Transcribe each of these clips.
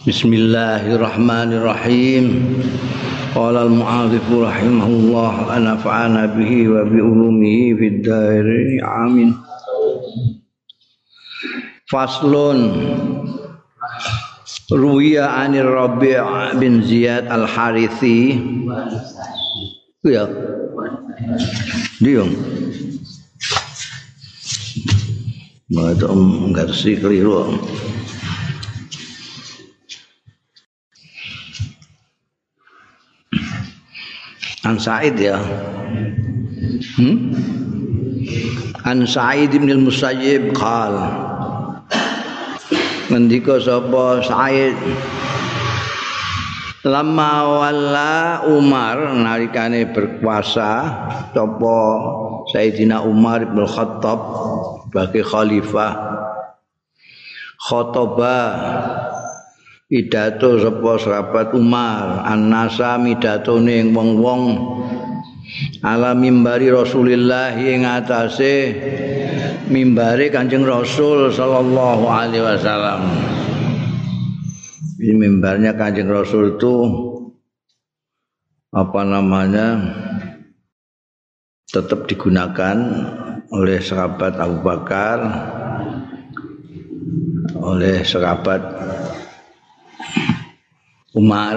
Bismillahirrahmanirrahim. Qala al-mu'adhif rahimahullah anafa'ana bihi wa bi ulumihi fid dhairin amin. Faslun Ruwiya anir Rabi' bin Ziyad al-Harithi Ya Diung Nah itu enggak sih keliru An Sa'id ya hmm? An Sa'id bin al-Musayyib qala ngendika sapa Said lama wala Umar nalikane berkuasa sapa Sayyidina Umar bin Khattab sebagai khalifah khotoba pidato sapa sahabat Umar annasa midatone wong-wong ala mimbari Rasulillah ing atase mimbare Kanjeng Rasul sallallahu alaihi wasallam. Ini mimbarnya Kanjeng Rasul itu apa namanya? tetap digunakan oleh sahabat Abu Bakar oleh sahabat Umar,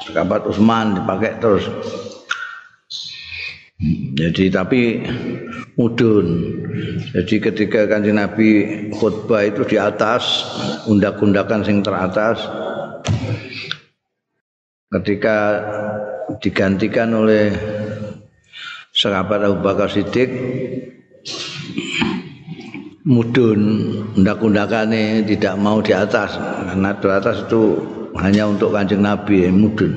sahabat Utsman dipakai terus. Jadi tapi mudun. Jadi ketika kanjeng Nabi khutbah itu di atas undak-undakan sing teratas. Ketika digantikan oleh sahabat Abu Bakar Siddiq mudun undak-undakannya tidak mau di atas karena di atas itu hanya untuk kanjeng Nabi mudun.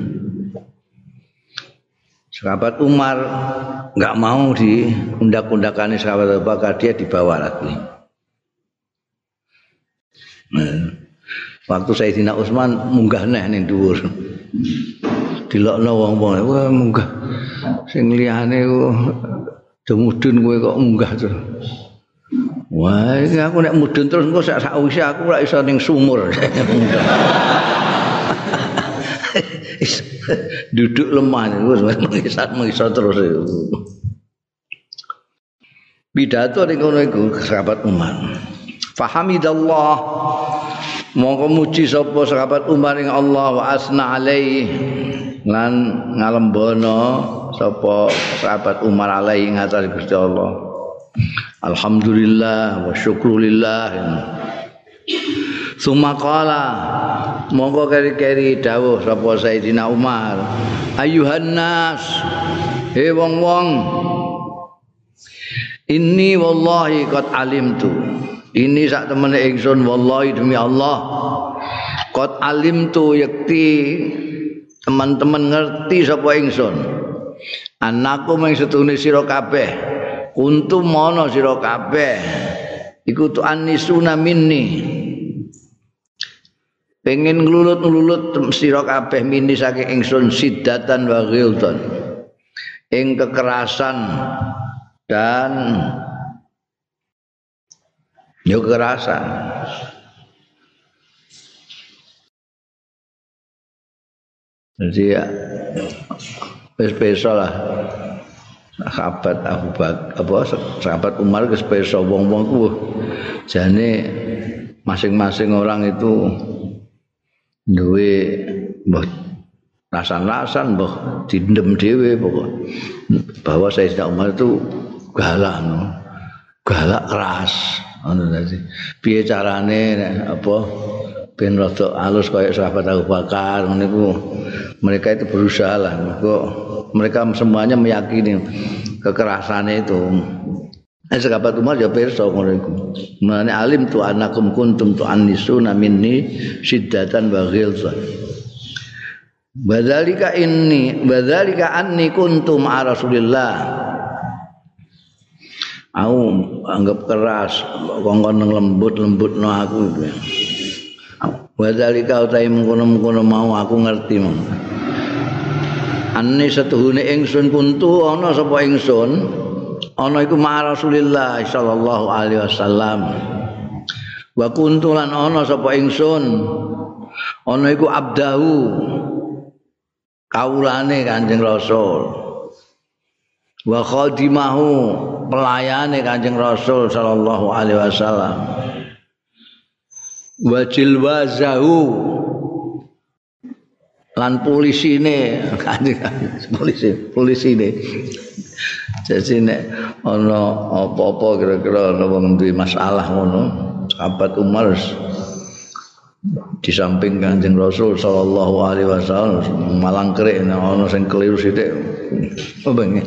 Sahabat Umar nggak mau di undak-undakan sahabat Abu Bakar dia dibawa lagi. Nah, waktu Sayyidina Utsman munggah neh ning dhuwur. Dilokno wong-wong, wah munggah. Sing liyane ku mudun kowe kok munggah terus. Wah, aku nek mudun terus engko sak sakwise aku ora iso ning sumur. duduk lemah wis mengisat mengisat terus. Pidato ning ngono iku sahabat Umar. Fahamidallah mongko muji sapa sahabat Umar ing Allah wa asna alaihi lan ngalembono sapa sahabat Umar alaihi ngatas Gusti Allah Alhamdulillah wa syukrulillah. Sumakala monggo keri-keri dawuh sapa Sayyidina Umar. Ayuhan nas he wong-wong ini wallahi qad alimtu. Ini sak temene ingsun wallahi demi Allah qad alimtu yakti. Teman-teman ngerti sapa ingsun? Anakku mung setune sira kabeh kuntum mono sira kabeh. Iku tu anisuna minni pengen nglulut-nglulut sira kabeh mini saking ingsun sidatan wa ghiltan ing kekerasan dan yo kekerasan. Jadi ya peso lah sahabat Abu Bakar apa sahabat Umar ke peso wong-wong ku jane masing-masing orang itu duwe mbah rasan-rasan mbah dindem dhewe pokok. Bahwa Sayyidina Umar itu galak no. galak keras. Ngono dadi piye carane apa ben rada alus kaya sahabat Abu Bakar niku mereka itu berusaha lah mereka semuanya meyakini kekerasannya itu Eh sahabat Umar ya pirsa ngono iku. Alim tu anakum kuntum tu anisuna minni siddatan wa ghilzan. Badzalika inni badzalika anni kuntum ma Rasulillah. Aku anggap keras, kongkon lembut-lembut no aku itu. Badzalika utai mengkono-mengkono mau aku ngerti mau. Anni setuhune ingsun kuntu ana sapa ingsun? Ana iku ma Rasulillah sallallahu alaihi wasallam. Wa kuntulan ana sapa ingsun? Ana iku abdahu kaulane Kanjeng Rasul. Wa khadimahu pelayane Kanjeng Rasul sallallahu alaihi wasallam. Wa jilwazahu lan polisine polisi polisine. Jadi nek ana apa-apa kira-kira ana wong duwe masalah ngono sahabat Umar di samping Kanjeng Rasul sallallahu alaihi wasallam malang kerik ana sing keliru sithik. Ngene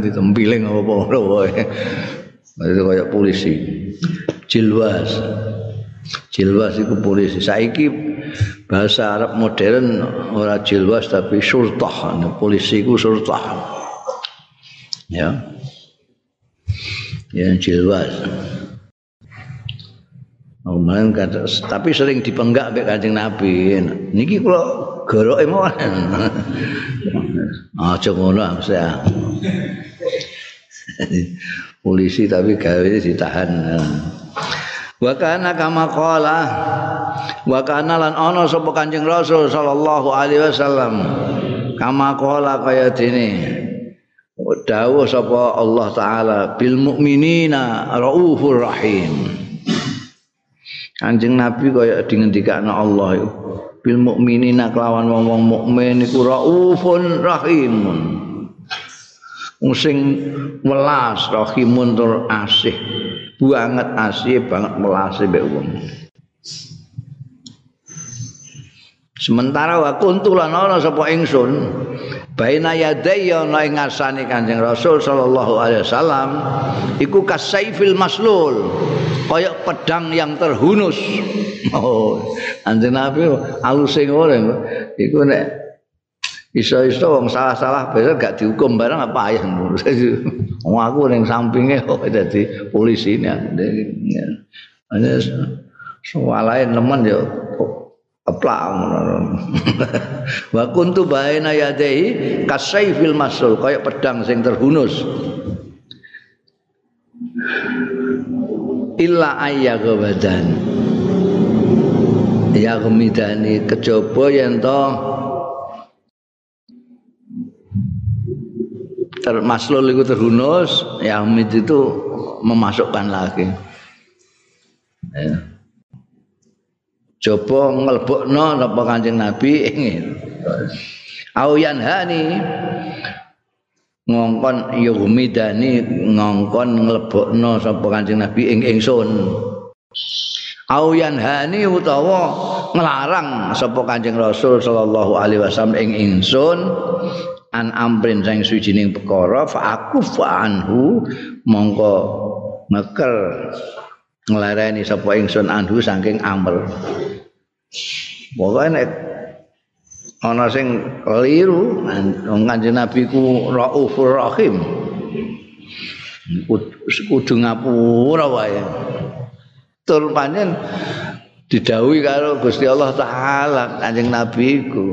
ditempiling apa ora wae itu kayak polisi. Jilwas jilwas itu polisi saiki bahasa Arab modern ora jilwas tapi surtah polisi itu surtah ya ya jilwas Oh, kata, tapi sering dipenggak mbek Kanjeng Nabi. Niki kula goroke mawon. Aja ngono saya. Polisi tapi gawe ditahan. Wa kana kama qala wa kana lan ana sapa Kanjeng Rasul sallallahu alaihi wasallam. Kama qala kaya dene. Dawuh sapa Allah taala bil mukminina raufur rahim. Kanjeng Nabi kaya dingendikane Allah iku bil mukminina kelawan wong-wong mukmin iku raufun rahimun. Sing welas rahimun tur asih. Banget asih banget welas mbek wong. Sementara wa kuntu lan ana sapa ingsun baina yadayya ana ing ngarsane Kanjeng Rasul sallallahu alaihi wasallam iku kasaifil maslul kaya pedang yang terhunus. Oh, Kanjeng Nabi aluse ngono iku nek iso-iso wong salah-salah besok gak dihukum bareng apa ayah Wong aku ning sampinge kok dadi polisi. Ana soalane nemen yo keplak wa kuntu baina yadai kasaifil masul kaya pedang sing terhunus. Illa ayyagabadan ya gemidani kejaba yen to termaslul itu terhunus ya itu memasukkan lagi. Ya. coba ngelbokno napa Kanjeng Nabi ingin Auyan hani ngongkon yumidani ngongkon nglebokno sapa Kanjeng Nabi ing ingsun. Auyan hani utawa nglarang sapa Kanjeng Rasul sallallahu alaihi wasallam ing ingsun an amrin sing sujining perkara fa aku fa anhu mongko meker nglareni sapa ingsun anhu saking amr Pokoke nek ana sing keliru Kanjeng Nabi ku Raufur Rahim. Kudu ngapura wae. Tur pancen didhawuhi karo Gusti Allah taala Kanjeng Nabi ku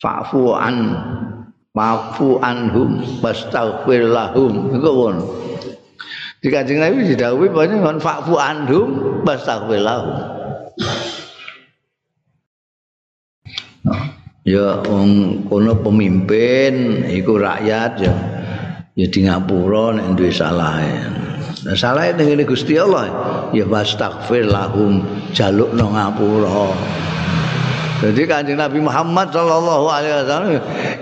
fa'fu an fa'fu anhum wastaghfir lahum. Iku ngono. Di Kanjeng Nabi didhawuhi pancen fa'fu anhum wastaghfir lahum. ya wong kono pemimpin iku rakyat ya. Ya di ngapura nek duwe salah nah, salah ning Gusti Allah ya wastaghfir lahum jaluk nang ngapura jadi kanjeng Nabi Muhammad sallallahu alaihi wasallam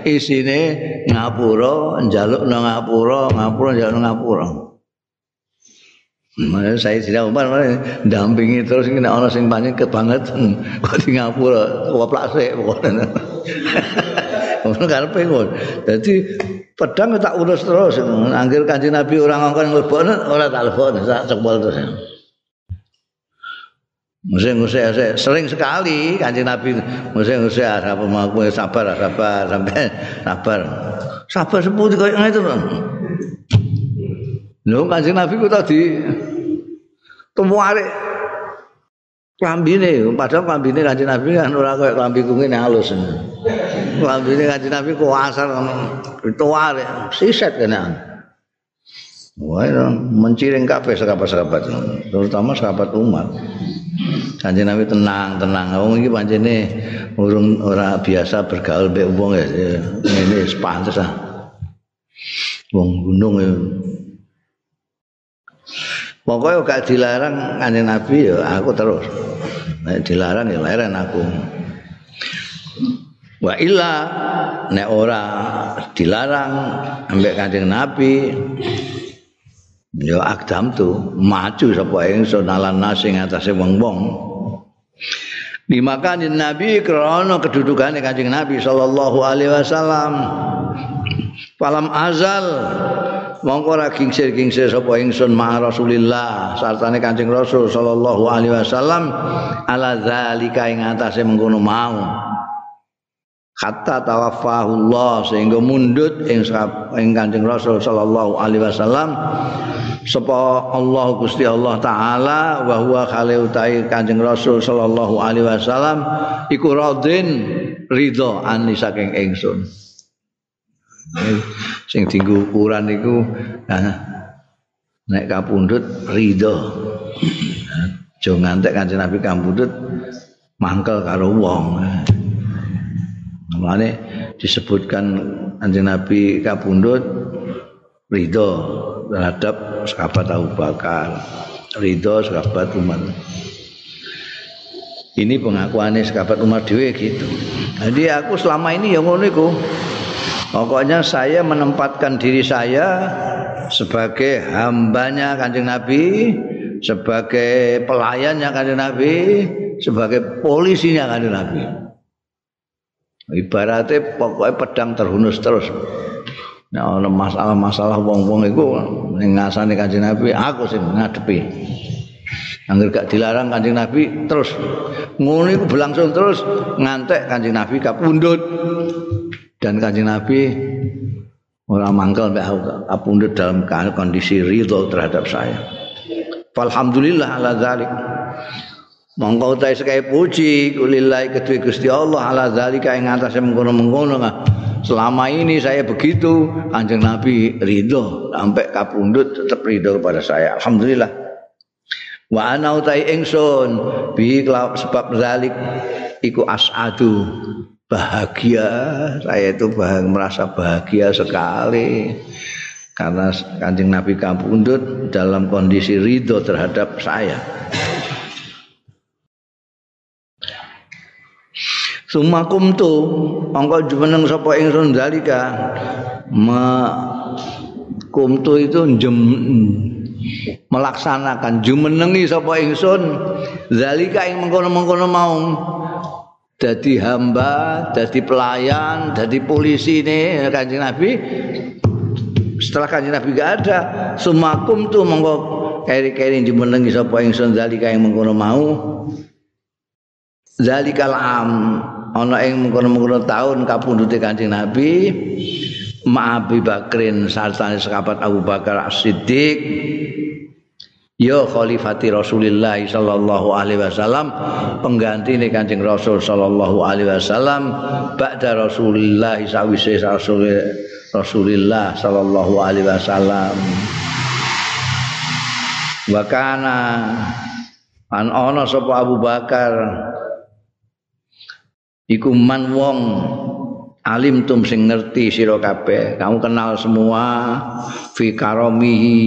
isine ngapura njaluk nang ngapura ngapura njaluk nang ngapura Mana saya tidak umar dampingi terus ini orang sing banyak kebangetan kok di ngapura waplak sih pokoknya. Ngono karepe ngono. Dadi pedang tak urus terus. Anggere kanjeng nabi ora ngongkon nglebokne ora tak lebokne tak cepol terus Musik-musik sering sekali kanjeng Nabi musik-musik apa mau sabar sabar sampai sabar. Sabar sepuh kaya itu lho kanjeng Nabi ku tadi tumuare klambine. Padahal klambine kanjeng Nabi kan ora kaya klambi kungene halus. Klambine kanjeng Nabi ku asar tuare siset kene. Wah, menciring kabeh sahabat-sahabat, terutama sahabat Umar. Kanjeng Nabi tenang, tenang. Wong iki pancene urung ora biasa bergaul mbek wong ya. Ngene pantes ah. Wong gunung ya. Pokoknya gak dilarang kanjeng Nabi ya aku terus. Nek dilarang ya leren aku. Wa illa nek ora dilarang ambek kanjeng Nabi ya akdam tu maju sapa ingsun alan nasi ngatasé wong-wong. Dimakan Nabi krana kedudukan kanjeng Nabi sallallahu alaihi wasallam. Falam azal mongko ora kingsir-kingsir sapa ingsun ma Rasulillah sartane Kanjeng Rasul sallallahu alaihi wasallam ala zalika ing atase mengkono mau hatta tawaffahullah sehingga mundut ing ing Kanjeng Rasul sallallahu alaihi wasallam sapa Allah Gusti Allah taala wa huwa khali utai Kanjeng Rasul sallallahu alaihi wasallam iku radin ridho ani saking ingsun. Sing tinggu ukuran iku nah, nek kapundhut ridho aja ngantek Kanjeng Nabi kapundhut mangkel karo wong Mulane disebutkan Kanjeng Nabi kapundhut ridho terhadap sahabat Abu Bakar, ridho sahabat Umar. Ini pengakuannya sahabat Umar dhewe gitu. Jadi aku selama ini yang ngono. Pokoknya saya menempatkan diri saya sebagai hambanya Kanjeng Nabi, sebagai pelayannya Kanjeng Nabi, sebagai polisinya Kanjeng Nabi. Ibaratnya pokoknya pedang terhunus terus nah ada masalah-masalah wong-wong itu ngasani kanjeng Nabi aku sih ngadepi Angger gak dilarang kanjeng Nabi terus ngono iku berlangsung terus ngantek kanjeng Nabi kapundut dan kanjeng Nabi orang mangkel mbak kapundut dalam kondisi ridho terhadap saya. Alhamdulillah ala zalik. Monggo utahe sekaya puji kulillahi kedue Gusti Allah ala zalika ing atase mengkono-mengkono Selama ini saya begitu, Kanjeng Nabi ridho sampai kapundut tetap ridho kepada saya. Alhamdulillah. Wa ana utahe ingsun bi sebab zalik iku as'adu bahagia saya itu bahagia, merasa bahagia sekali karena kanjeng Nabi kapundut dalam kondisi ridho terhadap saya. Sumakum tu angka jumeneng sapa ingsun dalika ma kumtu itu jem, melaksanakan. Jumenengi sapa ingsun zalika ing mengkono-mengkono mau dadi hamba, dadi pelayan, dadi polisi ini Kanjeng Nabi. Setelah Kanjeng Nabi gak ada sumakum tu mongko keri-keri jumenengi sapa ingsun zalika ing mengkono mau zalikal am ana ing mengkono-mengkono taun kapundhute Kanjeng Nabi Ma'abi Bakrin sartane sekabat Abu Bakar As-Siddiq Ya khalifati Rasulullah sallallahu alaihi wasallam pengganti ini Kanjeng Rasul sallallahu alaihi wasallam ba'da Rasulullah sawise Rasul Rasulullah sallallahu alaihi wasallam. Wa kana an ana sapa Abu Bakar iku man wong alim tum sing ngerti sira kabeh kamu kenal semua fi karomihi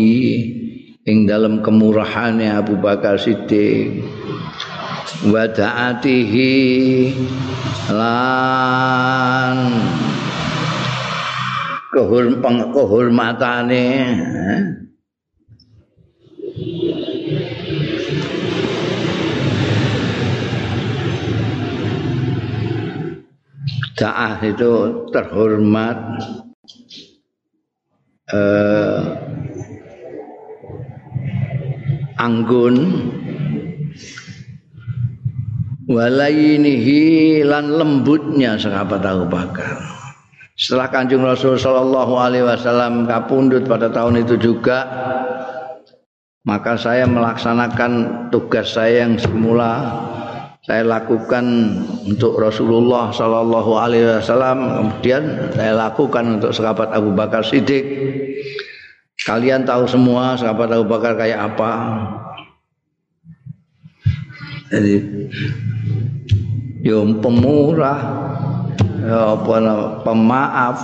ing dalam kemurahannya Abu Bakar Siddiq wa ta'atihi lan kehormatane eh? Sa'ah itu terhormat eh, anggun walainihi lan lembutnya sahabat Abu Bakar. Setelah Kanjeng Rasul Shallallahu Alaihi Wasallam kapundut pada tahun itu juga, maka saya melaksanakan tugas saya yang semula saya lakukan untuk Rasulullah Sallallahu Alaihi Wasallam. Kemudian saya lakukan untuk sahabat Abu Bakar Siddiq. Kalian tahu semua sahabat Abu Bakar kayak apa? Jadi yo pemurah ya apa pemaaf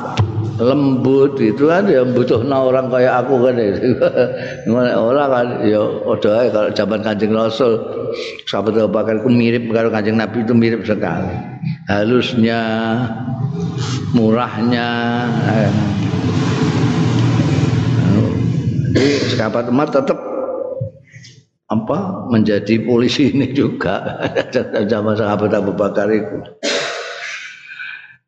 lembut itu kan ya butuh orang kayak aku kan orang kan ya udah kalau zaman kanjeng rasul sahabat Abu Bakar itu mirip kalau kanjeng Nabi itu mirip sekali. Halusnya murahnya jadi sahabat Umar tetap apa menjadi polisi ini juga zaman sahabat Abu Bakar itu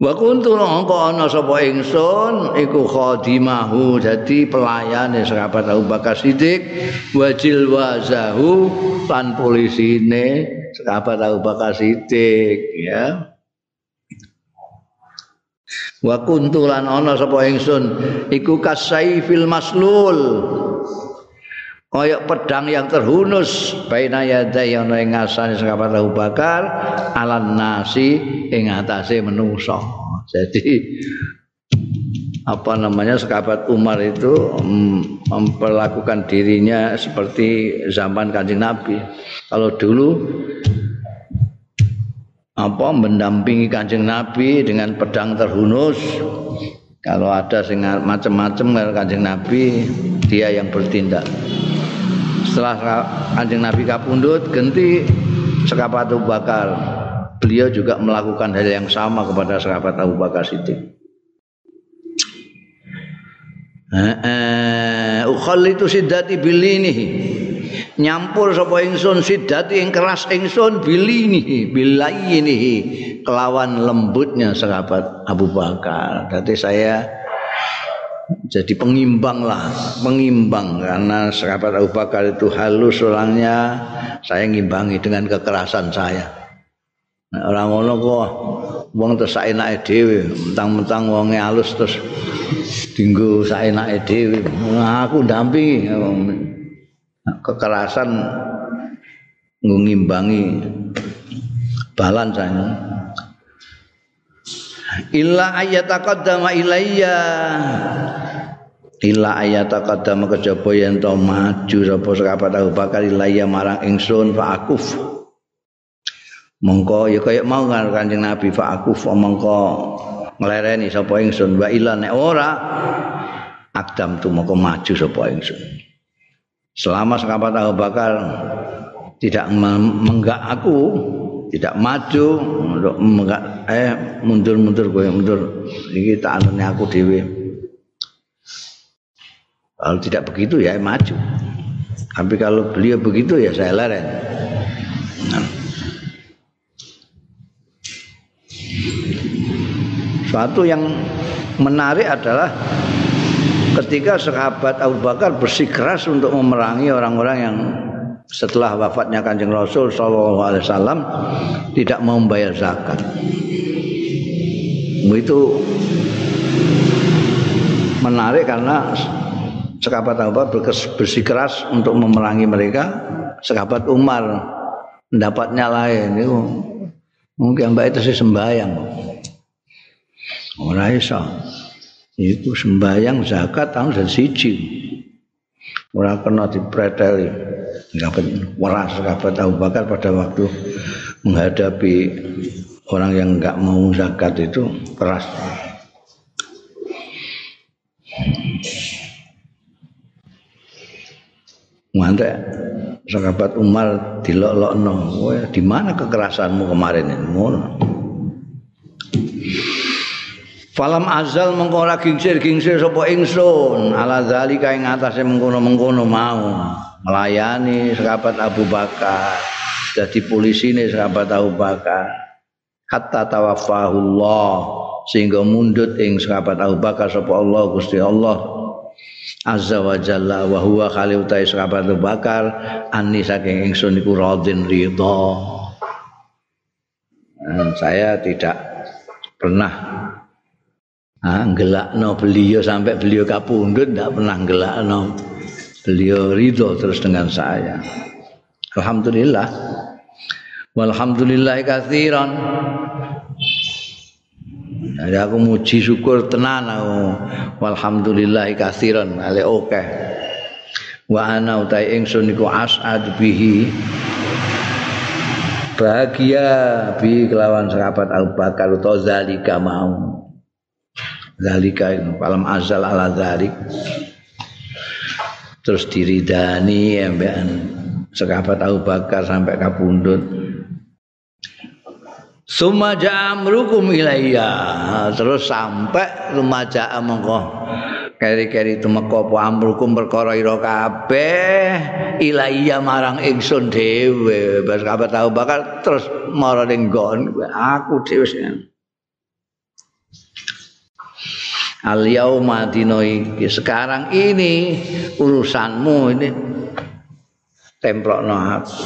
Wa kuntu nangka ana sapa ingsun iku khadimahu dadi pelayane sahabat Abu Bakar Siddiq wajil wazahu lan polisine sahabat Abu Bakar Siddiq ya. Wa kuntu lan ana sapa ingsun iku kasaifil maslul kaya pedang yang terhunus baina yadai ana ing ngasane Abu Bakar alan nasi ing atase menungso. Jadi apa namanya sahabat Umar itu memperlakukan dirinya seperti zaman Kanjeng Nabi. Kalau dulu apa mendampingi Kanjeng Nabi dengan pedang terhunus kalau ada sing macam-macam Kanjeng Nabi dia yang bertindak setelah kanjeng Nabi kapundut ganti sekapat Abu Bakar. Beliau juga melakukan hal yang sama kepada sekapat Abu Bakar Siddiq. Ukhal itu sidati bilini nyampur sapa ingsun sidati ing keras ingsun bilini bilayini kelawan lembutnya sahabat Abu Bakar. Jadi saya jadi pengimbang lah, pengimbang karena sahabat Abu Bakar itu halus orangnya, saya ngimbangi dengan kekerasan saya. Nah, orang ngono kok wong terus saenake dhewe, mentang-mentang wonge halus terus dinggo saenake dhewe. Nah, aku ndampingi kekerasan ngimbangi balan saya. illa ayataqaddama ilayya illa ayataqaddama kejaba yen to maju sapa sekapat Abu Bakar ilayya marang ingsun fa akuf. Mongko ya kaya mau karo Kanjeng Nabi fa akuf mongko nglereni sapa ingsun. Wa illa nek ora akdam tu mongko maju sapa ingsun. Selama sekapat Abu Bakar tidak menggak aku tidak maju untuk eh mundur-mundur gue mundur. Ini tak anaknya aku dewi kalau tidak begitu ya maju tapi kalau beliau begitu ya saya leren nah. suatu yang menarik adalah ketika sahabat Abu Bakar bersikeras untuk memerangi orang-orang yang setelah wafatnya Kanjeng Rasul sallallahu alaihi wasallam tidak mau membayar zakat. Itu menarik karena sekabat Abu bersikeras untuk memerangi mereka. Sekabat Umar mendapatnya lain itu mungkin mbak itu sih sembahyang. Orang iso. Itu sembahyang zakat tahun dan siji. Orang kena dipreteli. Sahabat waras sahabat Abu Bakar pada waktu menghadapi orang yang enggak mau zakat itu keras. Mantap sahabat Umar dilok-lokno. Di mana kekerasanmu kemarin ini? Falam azal mengko ora gingsir-gingsir sapa ingsun. Ala zalika ing atase mengkono-mengkono mau melayani sahabat Abu Bakar. Jadi polisi ini sahabat Abu Bakar. Hatta tawaffahullah sehingga mundut ing sahabat Abu Bakar sapa Allah Gusti Allah azza wa jalla wa huwa khalil ta sahabat Abu Bakar ani saking ingsun iku radin ridha. Dan saya tidak pernah ah, gelakno beliau sampai beliau kapundut tidak pernah gelakno beliau ridho terus dengan saya. Alhamdulillah. Walhamdulillah kathiran jadi aku muji syukur tenan aku. Walhamdulillah kathiran ale oke wa ana utai ingsun iku as'ad bihi. Bahagia bi kelawan sahabat Abu Bakar utawa zalika mau. Zalika alam azal ala zalik. Terus diridani ambekan sahabat Abu Bakar sampai kapundut Suma ja'amrukum ilayya. Terus sampai rumaja mengko. Keri-keri tumeka apa amrukum perkara ira kabeh. Ilayya marang ingsun dhewe. Bas kabeh tau bakal terus mara ning aku dhewe Al yauma sekarang ini urusanmu ini templokno aku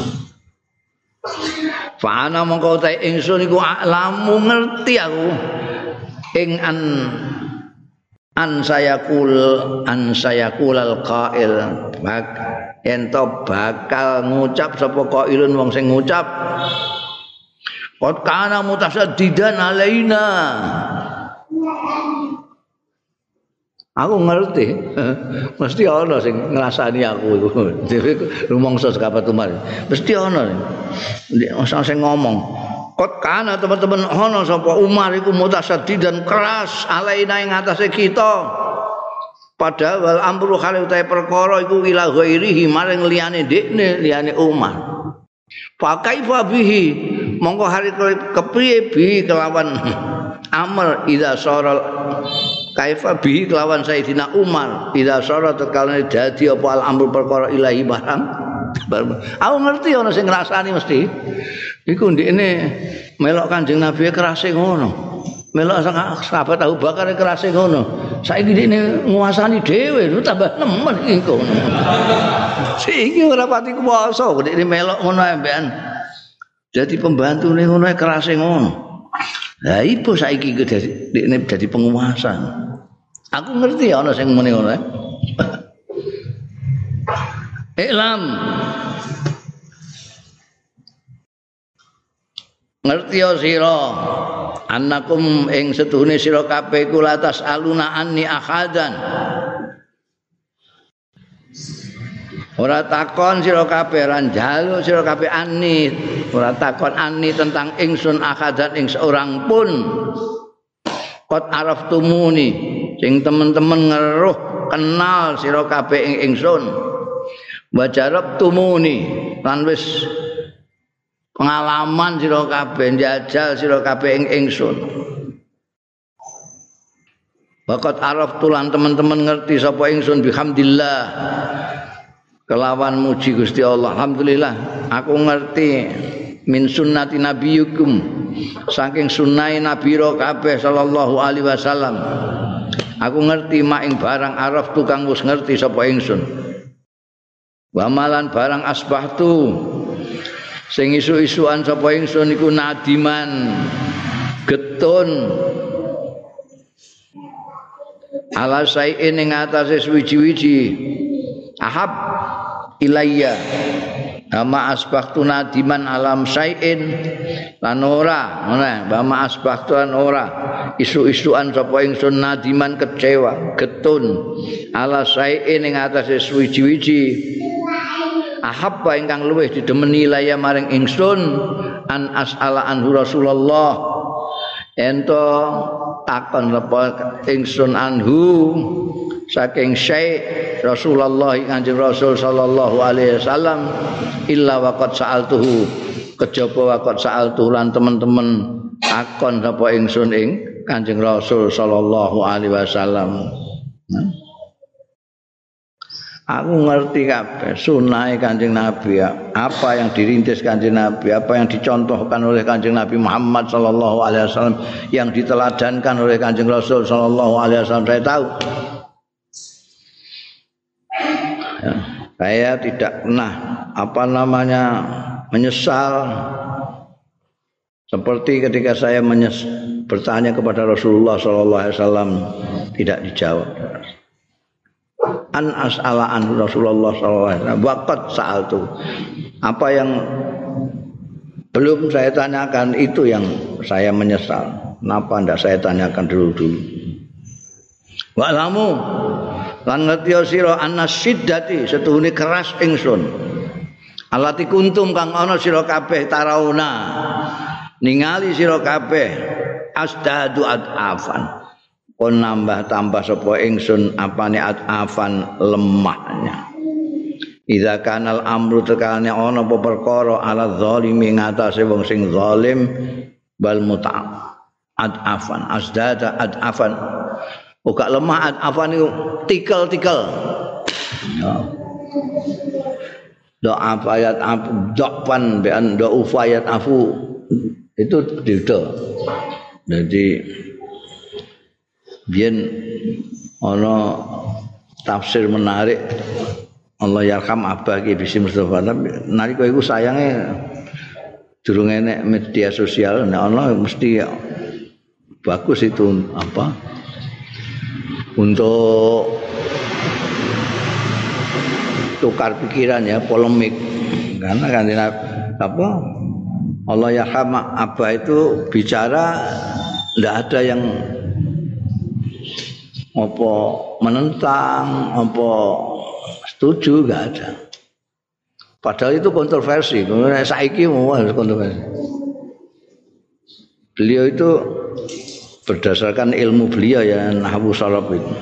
Fana mongko ta ingsun iku lamu ngerti aku. Ing an an saya kul an saya kulal qail. Bak ento bakal ngucap sapa qailun wong sing ngucap. Qad kana mutasaddidan alaina Aku ngerti, mesti ana sing ngrasani aku iku. Dhewe rumangsa sekapat umar. Mesti ana. Nek sing ngomong, kot kana teman-teman ana sapa Umar iku mutasaddi dan keras alaina ing atase kita. Padahal amru khali utahe perkara iku ila ghairihi maring liyane dekne liyane Umar. Fa kaifa bihi mongko hari kepriye bi kelawan amr ida soral kaifa bihi kelawan Sayyidina Umar. Ida soral terkalane dadi apa al amru perkara ilahi barang. Aku ngerti ana sing ngrasani mesti. Iku ndekne melok Kanjeng Nabi kerase ngono. Melok sahabat Abu Bakar kerase ngono. Saiki ndekne nguasani dhewe lu tambah nemen iku sing ora pati kuwasa ndekne melok ngono jadi pembantu nih ngono kerase ngono. Lah ibu saiki dadi dadi penguasa. Aku ngerti ana sing muni ngono. Eh. Iklam. Ngerti ya sira. Annakum ing setuhune sira kabeh kula tas aluna anni ahadan. Ora takon sira kabeh ran jalu sira kabeh ani, ora takon ani tentang ingsun akadan ing seorang pun. Qad araftumuni sing temen-temen ngeruh kenal sira kabeh ing ingsun. Wa jarabtumuni lan wis pengalaman sira kabeh njajal sira kabeh ing ingsun. Bakat araf tulan teman-teman ngerti sapa ingsun bihamdillah kelawan muji Gusti Allah alhamdulillah aku ngerti min sunnati nabiyukum saking sunnah nabi kabeh sallallahu alaihi wasallam aku ngerti mak ing barang araf tukang wis ngerti sapa ingsun. Wa malan barang asbahtu sing isu-isuan sapa ingsun iku nadiman getun. Ala sayin ing atase suwi-wiji ahab ilayya Bama asbahtu nadiman alam sayin. Lan ora ngene bama asbahtu lan ora. Isu-isuan sapa ingsun nadiman kecewa getun. Ala sayin ing atase suwi-wiji ahabba ingkang luwih didemeni laya maring ingsun an as'ala anhu Rasulullah. Ento takon apa ingsun anhu saking syekh Rasulullah Kanjeng Rasul sallallahu alaihi wasallam illa waqad sa'altuhu. Kejaba waqad sa'altuhu lan teman-teman akon sapa ingsun ing Kanjeng Rasul sallallahu alaihi wasallam. Aku ngerti kabeh sunah Kanjeng Nabi apa yang dirintis Kanjeng Nabi, apa yang dicontohkan oleh Kanjeng Nabi Muhammad sallallahu alaihi wasallam, yang diteladankan oleh Kanjeng Rasul sallallahu alaihi wasallam saya tahu. Saya tidak pernah apa namanya menyesal. Seperti ketika saya menyes, bertanya kepada Rasulullah sallallahu alaihi wasallam tidak dijawab. an as'ala Rasulullah sallallahu alaihi wasallam waqad sa'altu. Apa yang belum saya tanyakan itu yang saya menyesal. Kenapa ndak saya tanyakan dulu dulu wa lamu lan ngerti sira anna syiddati setuhune keras ingsun. Alati kuntum kang ana sira kabeh tarauna. Ningali sira kabeh asdadu afan kon nambah tambah sapa ingsun apane afan lemahnya. Iza kanal amru tekane ana apa perkara ala zalimi ngatasé wong sing zalim bal muta adafan asdada adafan uga lemah. Adafan iku tikel-tikel. Ya. Do ayat afu dokpan bean do ufayat afu. Itu dildo jadi biyen ana tafsir menarik. Allah yarham abah ki bisi Mustafa? Nalika iku sayange durung enek media sosial. Nek ana mesti bagus itu apa untuk tukar pikiran ya polemik karena kan apa Allah yarham abah itu bicara ndak ada yang apa menentang apa setuju enggak ada. Padahal itu kontroversi. Kemudian saiki mau kontroversi. Beliau itu berdasarkan ilmu beliau ya Nahwu Salaf itu.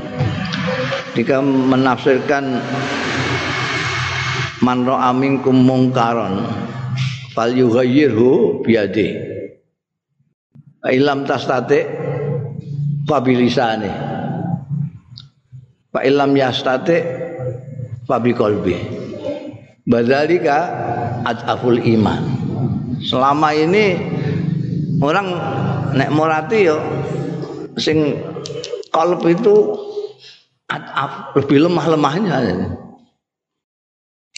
Jika menafsirkan man ra'a minkum mungkaron fal yughayyirhu biyadi. Ilam tastate pabilisane. Pak ilam yastate fabi badalika adaful iman selama ini orang nek morati yo sing kolb itu lebih lemah-lemahnya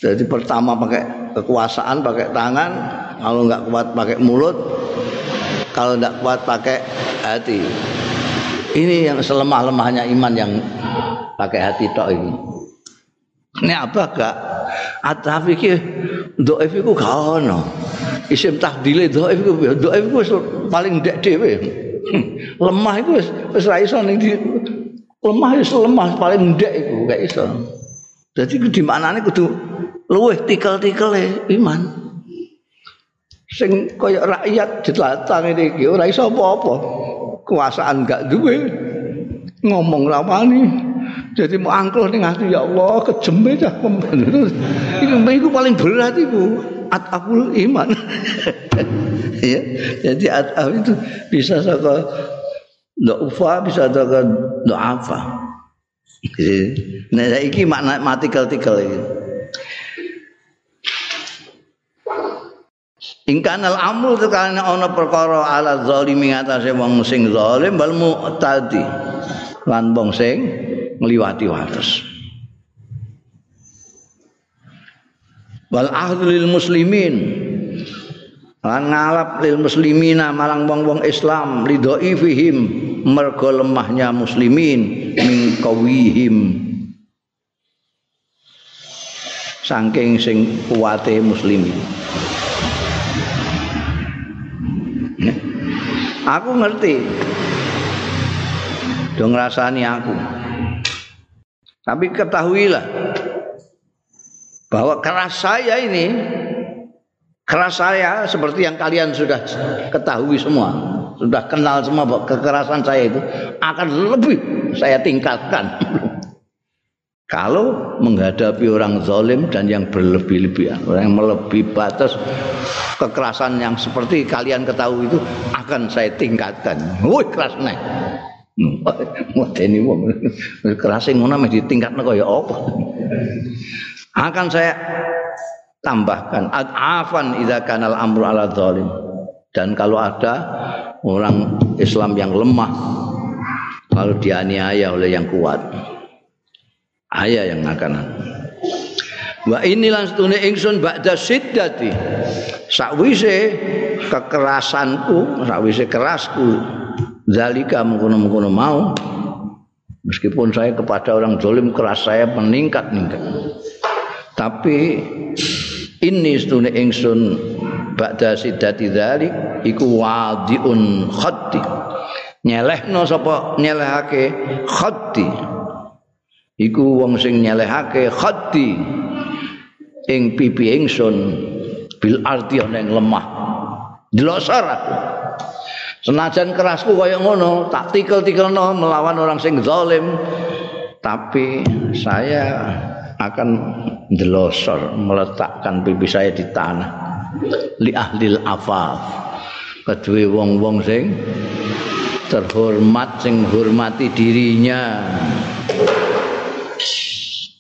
jadi pertama pakai kekuasaan pakai tangan kalau nggak kuat pakai mulut kalau nggak kuat pakai hati ini yang selemah-lemahnya iman yang pakai hati tok ini Ini apa gak? Ataf iki dhaif iku. Isim tahdile dhaif iku dhaif iku paling ndek dhewe. lemah iku wis wis ra iso ning lemah wis lemah paling ndek iku gak iso. Dadi di manane kudu luweh tikel-tikel iman. Sing kaya rakyat ditlatang iki ora iso apa-apa. Kuasaan gak duwe. Ngomong ra wani. Jadi mau angkuh ning ati ya Allah kejeme cah Iku iku paling berat iku ataful iman. ya. Jadi ataf itu bisa saka do'ufa bisa saka do'afa. Nah iki makna matikel-tikel iki. Ingkanal amru tekane ana perkara ala zalimi ngatasé wong sing zalim bal mu'tadi lan wong sing ngliwati wates. Wal ahdu lil muslimin. Lan ngalap lil muslimina marang wong-wong Islam ridhoi fihim mergo lemahnya muslimin min qawihim saking sing kuwate muslimin. Aku ngerti. Dong rasani aku. Tapi ketahuilah bahwa keras saya ini keras saya seperti yang kalian sudah ketahui semua, sudah kenal semua bahwa kekerasan saya itu akan lebih saya tingkatkan. Kalau menghadapi orang zalim dan yang berlebih-lebihan, orang yang melebihi batas kekerasan yang seperti kalian ketahui itu akan saya tingkatkan. Woi keras nih. Modeni wong keras ngono mesti ditingkatno kaya apa. Akan saya tambahkan afan idza kanal amru ala zalim. Dan kalau ada orang Islam yang lemah lalu dianiaya oleh yang kuat. Ayah yang akan Wa ini setune ingsun ba'da siddati. Sakwise kekerasanku, sakwise kerasku zalika mengkono-mengkono mau meskipun saya kepada orang zalim keras saya meningkat meningkat tapi ini stune ingsun ba'da sidati dzalik iku wadiun khatti nyelehno sapa? Nyelehake khatti iku wong sing nyelehake khatti ing pipi ingsun bil arti ana ing lemah. Dilosor aku senajan kerasku kaya ngono tak tikel-tikelno melawan orang sing zalim. Tapi saya akan delosor meletakkan pipi saya di tanah. Li ahlil afaf. Kedua wong-wong sing terhormat sing hormati dirinya.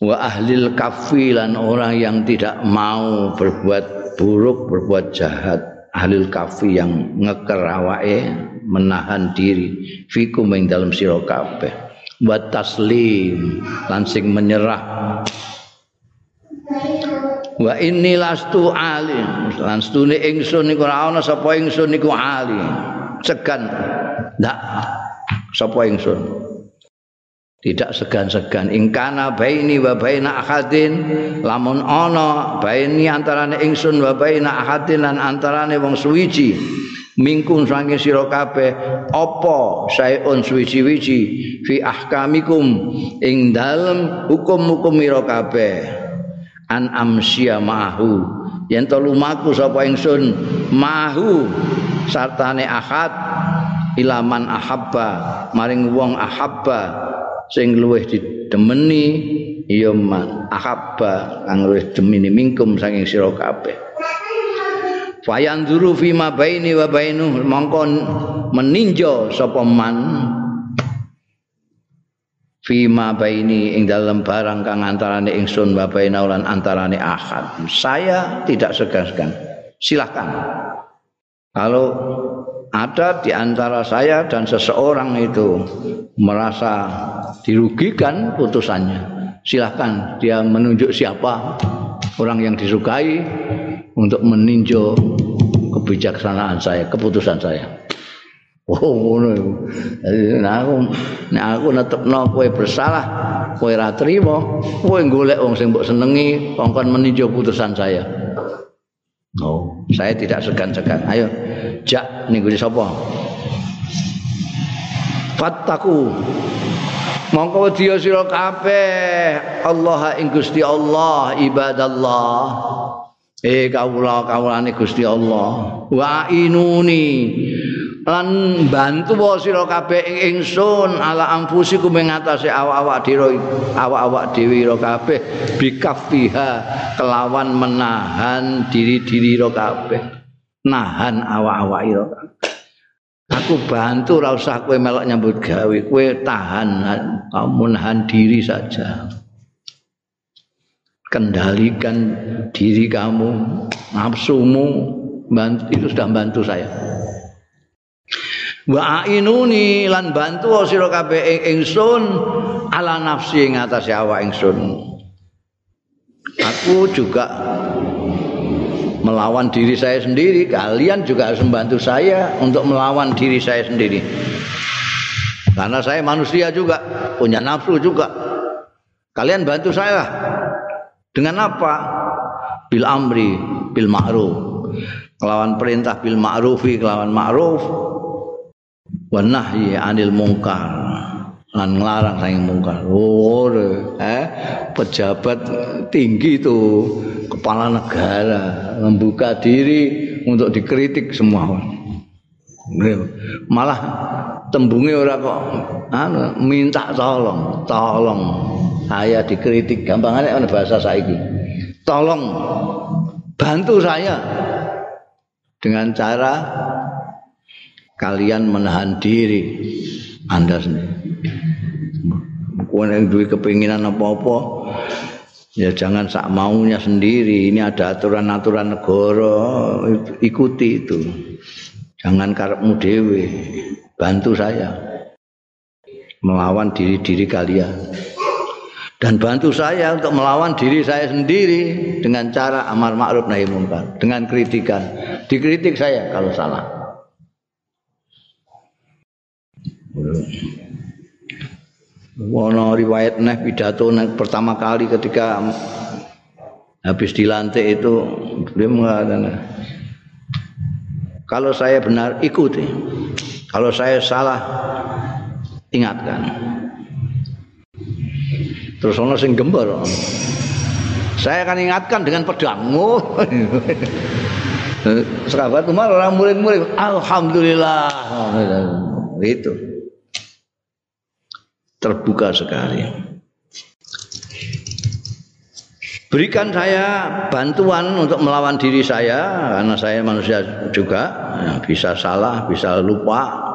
Wa ahlil kafilan orang yang tidak mau berbuat buruk berbuat jahat. Ahlul kafi yang ngeker awake menahan diri. Fikum ing dalam sira kabeh. Wa taslim langsing menyerah wa inni lastu alim. Lan stune ingsun niku ora ana sapa ingsun niku alim. Segan. Ndak. Sapa ingsun? Tidak segan-segan. Ingkana baini wa baina ahadin lamun ana baini antarane ingsun wa baina ahadin lan antarane wong suwiji mingkun sange sira kabeh apa saeun suwiji-wiji fi ahkamikum ing dalem hukum-hukum ira kabeh an amsya mahu yen to lumaku sapa ingsun? Mahu sartane ahad. Ilaman ahabba. Maring wong ahabba. Sing luwih didemeni ya man ahabba. Kang luwih demeni mingkum saking sira kabeh. Fayanzuru fi ma baini wa bainu. Mongko meninjo sapa man fi ma baini ing dalam barang kang antarane ingsun wa baina lan antarane ahad saya tidak segan-segan. Silahkan. Kalau ada di antara saya dan seseorang itu merasa dirugikan putusannya silahkan dia menunjuk siapa. Orang yang disukai untuk meninjau kebijaksanaan saya keputusan saya oh ngono nah aku nek aku netepno kowe bersalah kowe ora trimo kowe golek wong sing mbok senengi kongkon meninjau putusan saya. Oh, saya tidak segan-segan. Ayo, jak niku sapa? Fattaku. Mongko dia sira kabeh. Allah ing Gusti Allah ibadallah. Eh kawula kawulane Gusti Allah. Wa inuni lan bantu wa sira kabeh ing ingsun ala anfusikum ing atase awak-awak dhewe awak-awak dhewe ira kabeh. Bikafiha kelawan menahan diri-diri ira kabeh. Nahan awak-awak ira aku bantu ora usah kowe melok nyambut gawe kowe tahan kamu nahan diri saja. Kendalikan diri kamu nafsumu bantu itu sudah bantu saya wa ainuni lan bantu sira kabeh ingsun ala nafsi ing atase awak ingsun. Aku juga melawan diri saya sendiri kalian juga harus membantu saya untuk melawan diri saya sendiri. Karena saya manusia juga punya nafsu juga. Kalian bantu saya. Dengan apa? Bil amri bil ma'ruf. Kelawan perintah bil ma'rufi kelawan ma'ruf wa nahyi anil mungkar lan nglarang saking mungkar. Oh, eh pejabat tinggi itu kepala negara membuka diri untuk dikritik semua. Malah tembunge ora kok anu minta tolong, tolong saya dikritik gampangane ana bahasa saiki. Tolong bantu saya dengan cara kalian menahan diri. Anda sendiri. kowe nek duwe kepinginan apa-apa ya jangan sak maunya sendiri. Ini ada aturan-aturan negara ikuti itu. Jangan karepmu dhewe. Bantu saya melawan diri-diri kalian. Dan bantu saya untuk melawan diri saya sendiri dengan cara amar ma'ruf nahi munkar dengan kritikan. Dikritik saya kalau salah Wono riwayat neh pidato neng pertama kali ketika habis dilantik itu dia mengatakan kalau saya benar ikuti kalau saya salah ingatkan terus ono sing gembor saya akan ingatkan dengan pedangmu. Sahabat Umar orang murid-murid, alhamdulillah. Itu terbuka sekali. Berikan saya bantuan untuk melawan diri saya karena saya manusia juga ya, bisa salah, bisa lupa.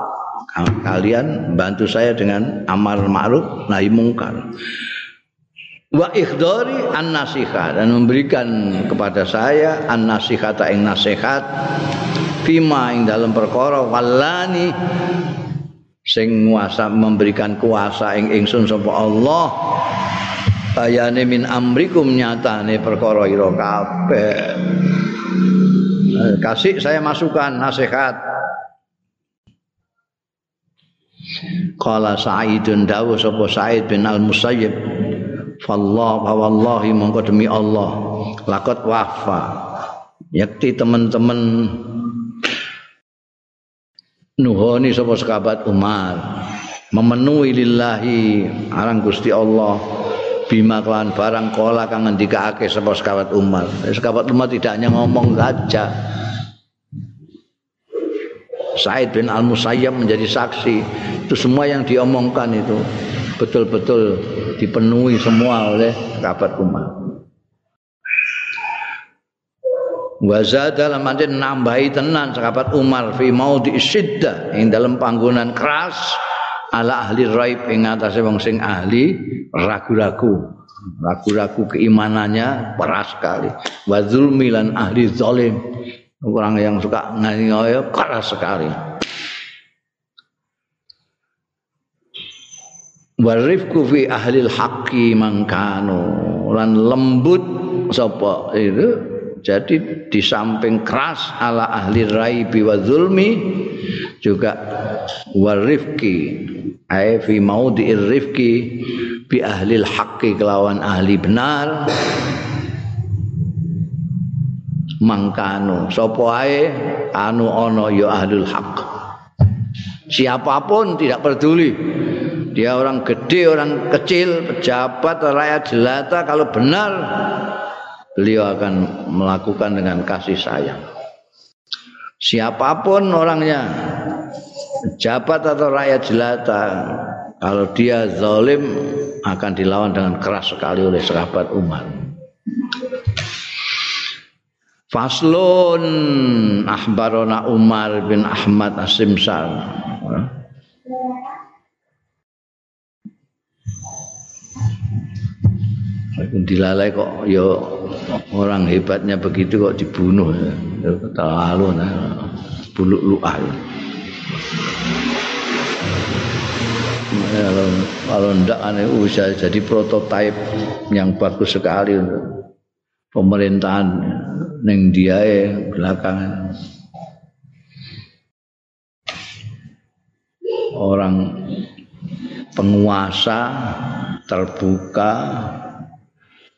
Kalian bantu saya dengan amar ma'ruf nahi mungkar. Wa ikhdari an nasihat dan memberikan kepada saya an nasihat ing nasihat fima ing dalam perkara walani sing kuasa memberikan kuasa ing ingsun sapa Allah. Bayane min amrikum nyatane perkara ira kabeh. Eh, kasih saya masukkan nasihat. Qala Sa'idun dawu sapa Sa'id bin Al-Musayyib Fallah wa wallahi mongko demi Allah lakot wafa. Yakti teman-teman nuhoni sapa sahabat Umar memenuhi lillahi arang Gusti Allah bima kelawan barang kola kang ngendikake sapa sekabat Umar. Sekabat Umar tidak hanya ngomong saja. Said bin Al Musayyab menjadi saksi itu semua yang diomongkan itu betul-betul dipenuhi semua oleh sekabat Umar. Waza dalam arti nambahi tenan sekabat Umar fi maudi siddah ing dalam panggonan keras ala ahli raib ing atase wong sing ahli ragu-ragu. Ragu-ragu keimanannya peras sekali. Wa zulmi lan ahli zalim. Orang yang suka nganiaya keras sekali. Warifku fi ahli haqqi mangkano lan lembut sapa itu jadi di samping keras ala ahli raibi wa zulmi juga warifki ai fi rifqi bi ahli haqqi kelawan ahli benar. Mangkanu sapa ae? Anu ana ya ahlul haq siapa pun tidak peduli. Dia orang gede orang kecil pejabat rakyat jelata kalau benar beliau akan melakukan dengan kasih sayang siapa pun orangnya pejabat atau rakyat jelata kalau dia zalim akan dilawan dengan keras sekali oleh sahabat Umar. Faslun ahbarona Umar bin Ahmad Asimsar. Dilalai kok ya orang hebatnya begitu kok dibunuh ya. terlalu nah buluk luah ya. kalau kalau ndak aneh bisa jadi prototipe yang bagus sekali untuk pemerintahan neng dia belakangan orang penguasa terbuka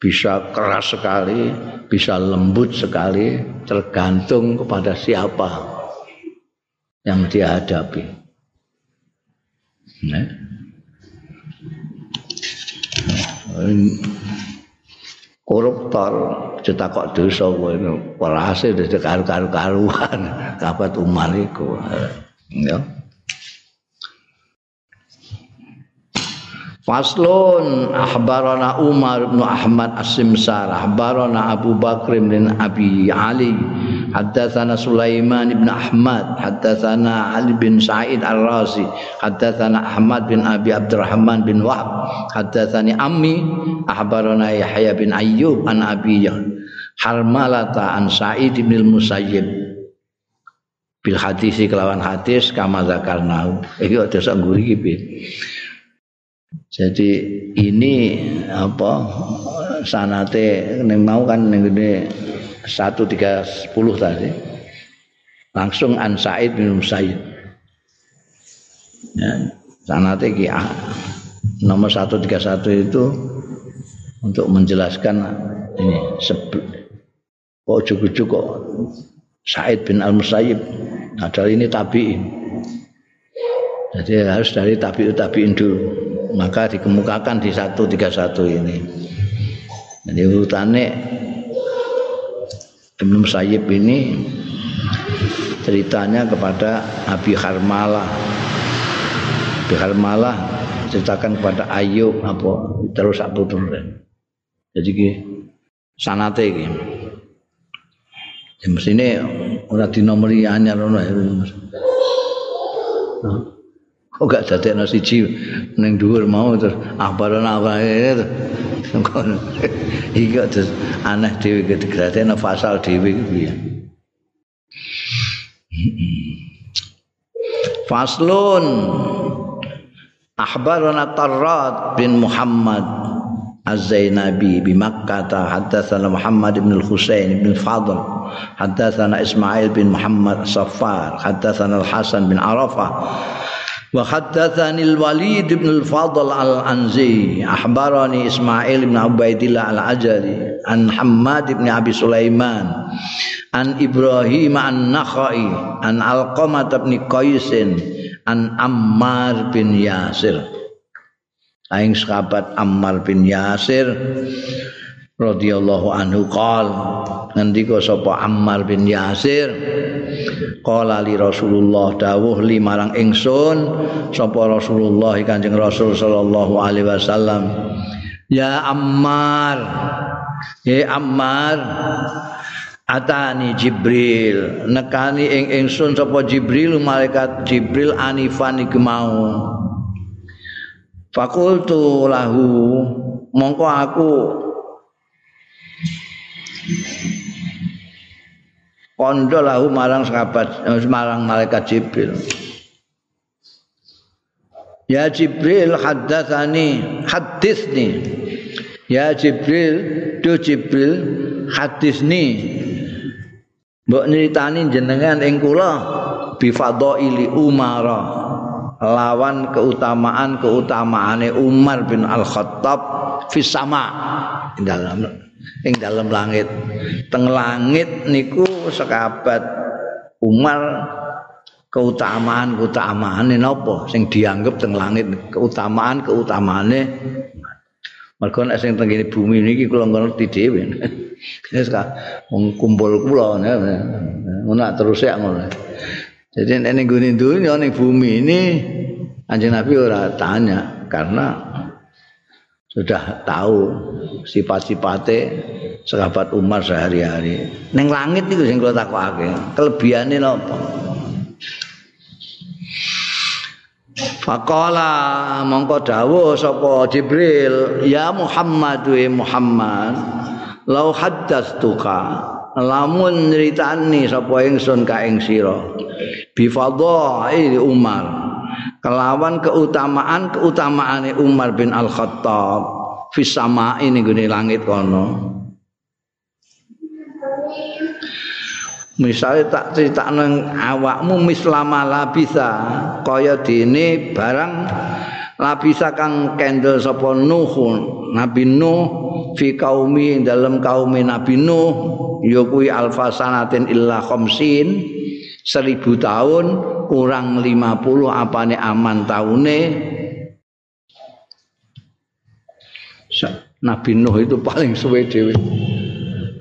bisa keras sekali, bisa lembut sekali, tergantung kepada siapa yang dia hadapi. Nah. koruptor cetak dosa kowe perase dadi karu-karuan kabat umar iku ya Faslun ahbarana Umar bin Ahmad As-Simsar ahbarana Abu Bakr bin Abi Ali haddatsana Sulaiman bin Ahmad haddatsana Ali bin Sa'id Ar-Razi haddatsana Ahmad bin Abi Abdurrahman bin Wahab haddatsani Ammi ahbarana Yahya bin Ayyub an Abi Harmalata an Sa'id bin Musayyib bil hadis kelawan hadis kama zakarna iki aja sak ngguri iki Jadi ini apa sanate ning mau kan ning ngene 1310 tadi. Langsung An Said bin Musayyib. Ya, sanate ki nomor 131 itu untuk menjelaskan ini kok cukup kok Said bin Al Musayyib adalah ini tabiin. Jadi harus dari tabiut tabiin dulu maka dikemukakan di 131 ini Jadi urutannya Ibnu Sayyib ini ceritanya kepada Abi Harmalah. Abi Harmalah ceritakan kepada Ayub apa terus satu turun. Jadi ki sanate iki. Ya mestine ora dinomori anyar ngono ya. Kok gak dadekno siji ning dhuwur mau terus abarana apa ini Iki terus aneh dhewe digradekno fasal dhewe iki piye. Faslun Ahbarana Tarrat bin Muhammad Az-Zainabi bi Makkah hadatsana Muhammad bin Al-Husain bin Fadl hadatsana Ismail bin Muhammad Safar hadatsana Al-Hasan bin Arafah وحدثني الوليد بن الفضل الأنزي أخبرني إسماعيل بن عبيد الله العجلي عن حماد بن أبي سليمان عن إبراهيم النخعي عن علقمة بن قيس عن عمار بن ياسر. Aing sahabat Ammar بن ياسر؟ Radhiyallahu anhu qol ngendika sapa Ammar bin Yasir qala li Rasulullah dawuh li marang ingsun sapa Rasulullah Kanjeng Rasul sallallahu alaihi wasallam ya Ammar ya Ammar atani Jibril nekani ing ingsun sapa Jibril malaikat Jibril anifan iku mau. Fakultu lahu mongko aku kondo lahu marang sahabat eh, marang malaikat Jibril. Ya Jibril haddatsani hadisni Ya Jibril do Jibril hadisni Mbok nyritani jenengan ing kula bi fadaili Umar lawan keutamaan-keutamaane Umar bin Al-Khattab fis sama ing dalam ing dalam langit. Teng langit niku sekabat Umar keutamaan-keutamaane napa sing dianggap teng langit keutamaan-keutamaane Mergo nek sing teng bumi niki kula ngerti dhewe. Wis kumpul kula ngono terus ya ngono. Jadi nek ning gune dunya ning bumi ini Anjing Nabi ora tanya karena sudah tahu sifat-sifatnya sahabat Umar sehari-hari. Neng langit itu sing kula takokake, kelebihane napa? Faqala mongko dawuh sapa Jibril, ya Muhammad wa Muhammad, lau haddatsuka lamun nyritani sapa ingsun ka ing sira. Bi Umar. Kelawan keutamaan keutamaane Umar bin Al Khattab fi sama'i ning langit kono. Misalnya tak cerita nang awakmu mislama labisa. Kaya dene barang labisa kang kendel sapa Nuh Nabi Nuh fi kaumi dalam kaum Nabi Nuh ya kuwi alfa sanatin illa khamsin seribu tahun kurang 50 apane aman taune. Nabi Nuh itu paling suwe dhewe.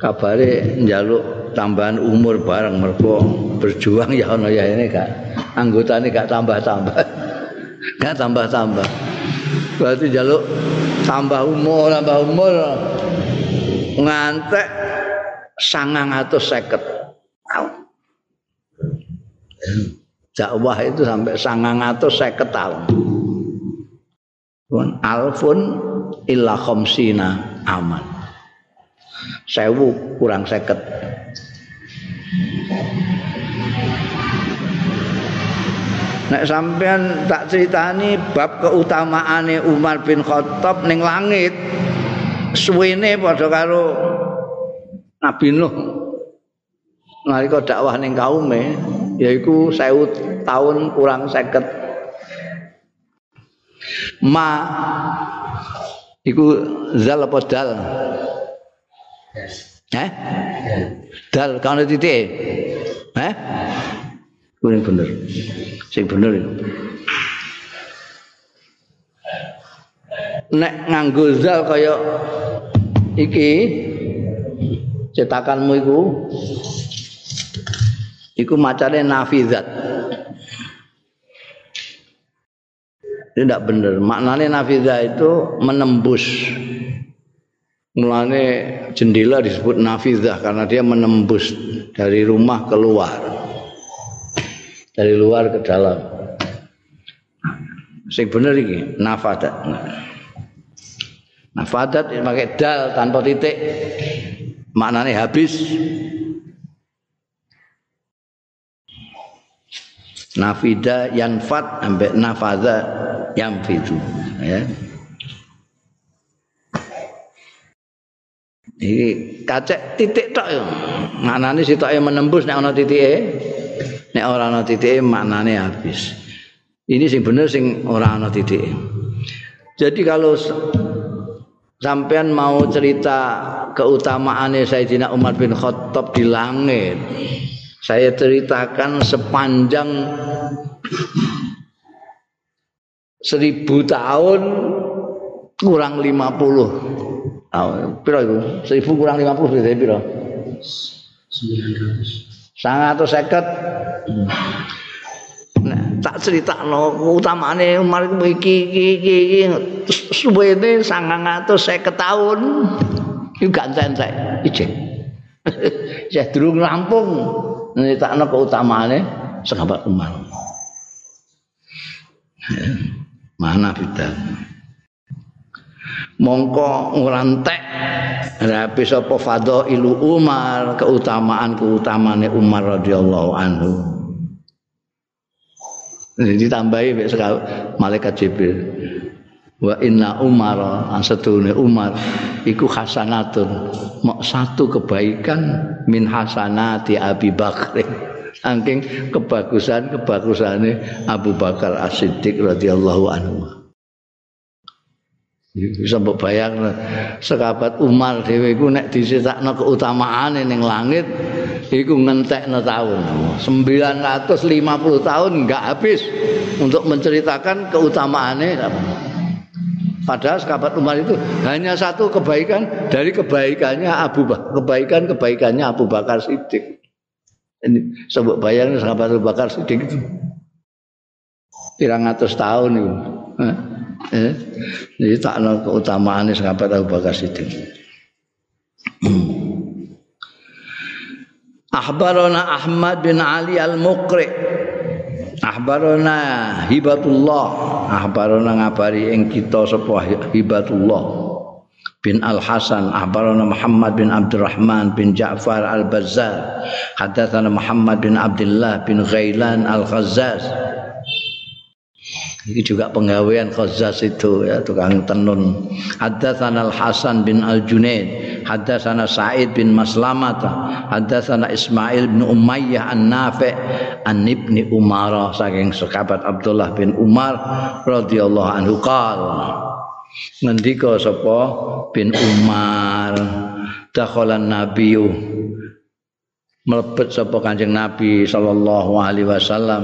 Kabare njaluk tambahan umur bareng mergo berjuang ya ono ya ini gak anggotane gak tambah-tambah. Gak tambah-tambah berarti jaluk tambah umur tambah umur ngantek sangang atau seket. Dakwah itu sampai sangang atau seket tahun. Alfun illa khomsina aman. Sewu kurang seket Nek sampean tak critani bab keutamaane Umar bin Khattab ning langit suwene padha karo Nabi Nuh nalika dakwah ning kaume yaiku 1000 tahun kurang 50 ma iku zal apa dal Eh? Dal kana titik. Eh? Kuwi bener. Sing bener. Nek nganggo zal kaya iki cetakanmu iku iku macane nafizat ini tidak benar maknanya nafizat itu menembus mulane jendela disebut nafizah karena dia menembus dari rumah keluar dari luar ke dalam sing bener iki nafadat nafadat pakai dal tanpa titik maknanya habis nafida yanfat ambek nafada yanfidu ya Iki kacek titik tok ya. Maknane sitoke menembus nek ana titike. Nek ora ana titike maknane habis. Ini sing bener sing ora ana titike. Jadi kalau sampean mau cerita keutamaannya Sayyidina Umar bin Khattab di langit, saya ceritakan sepanjang seribu tahun kurang lima puluh Oh, piro iku? 1000 kurang 50 berarti piro? 900. 950. Nah, tak critakno utamane Umar iki iki iki iki suwene 950 tahun. Iku gak entek ijek. Ya durung rampung nyritakno keutamaane sahabat Umar. Mana bidang? Mongko ngrantek rapi sapa fadailu Umar keutamaan-keutamaane Umar radhiyallahu anhu. Ditambahi malaikat Jibril. Wa inna Umar asadune Umar iku hasanatun. Mok satu kebaikan min hasanati Abi Bakr. Saking kebagusan kebagusane Abu Bakar As-Siddiq radhiyallahu anhu bisa mbok bayang sekabat Umar dhewe iku nek disitakno keutamaane ning langit iku ngentekno tahun 950 tahun enggak habis untuk menceritakan keutamaane. Padahal sekabat Umar itu hanya satu kebaikan dari kebaikannya Abu Bakar kebaikan kebaikannya Abu Bakar Siddiq. Ini sebut bayang sahabat Abu Bakar Siddiq itu? Pirang atus tahun itu eh? Jadi tak ada keutamaan sahabat Abu Bakar Siddiq. Ahbarona Ahmad bin Ali Al-Muqri. Ahbarona Hibatullah. Ahbarona ngabari ing kita sapa Hibatullah bin Al Hasan Ahbarona Muhammad bin Abdurrahman bin Ja'far Al Bazzar Hadatsana Muhammad bin Abdullah bin Ghailan Al Khazzaz Ini juga penggawean Khazaz itu ya tukang tenun. Haddatsana Al Hasan bin Al Junaid, haddatsana Sa'id bin Maslamah, haddatsana Ismail bin Umayyah An Nafi' An Ibni Umar saking sahabat Abdullah bin Umar radhiyallahu anhu qala ngendika sapa bin Umar dakhalan nabiyyu mlebet sapa Kanjeng Nabi sallallahu alaihi wasallam.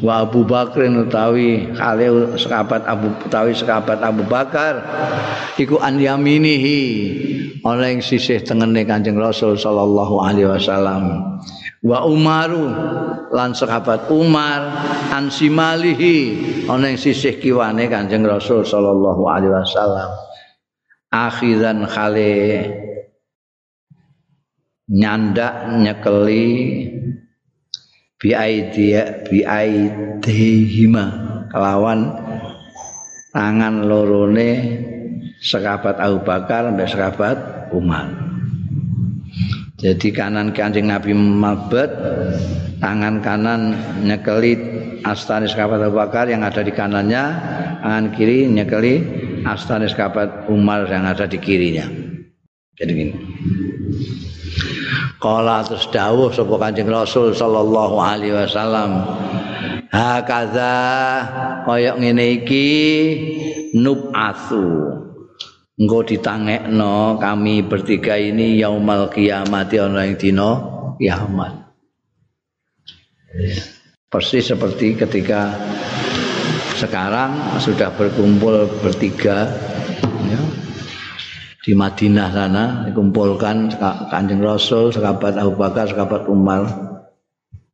Wa Abu Bakar utawi kale sahabat Abu utawi sahabat Abu Bakar iku an yaminihi ing sisih tengene Kanjeng Rasul sallallahu alaihi wasallam. Wa Umaru lan sahabat Umar an simalihi ana ing sisih kiwane Kanjeng Rasul sallallahu alaihi wasallam. Akhiran khale nyandak nyekeli bi aidia bi aidihima kelawan tangan lorone sekabat Abu Bakar sampai sekabat Umar. Jadi kanan kancing Nabi Mabed tangan kanan nyekeli astani sekabat Abu Bakar yang ada di kanannya tangan kiri nyekeli astani sekabat Umar yang ada di kirinya. Jadi gini Kala terus dawuh sapa Kanjeng Rasul sallallahu alaihi wasallam. Hakaza kaya ngene iki nub'atsu. Engko ditangekno kami bertiga ini yaumal kiamat ana ing dina kiamat. Persis seperti ketika sekarang sudah berkumpul bertiga ya. Di Madinah sana dikumpulkan Kanjeng Rasul, sekabat Abu Bakar, sekabat Umar.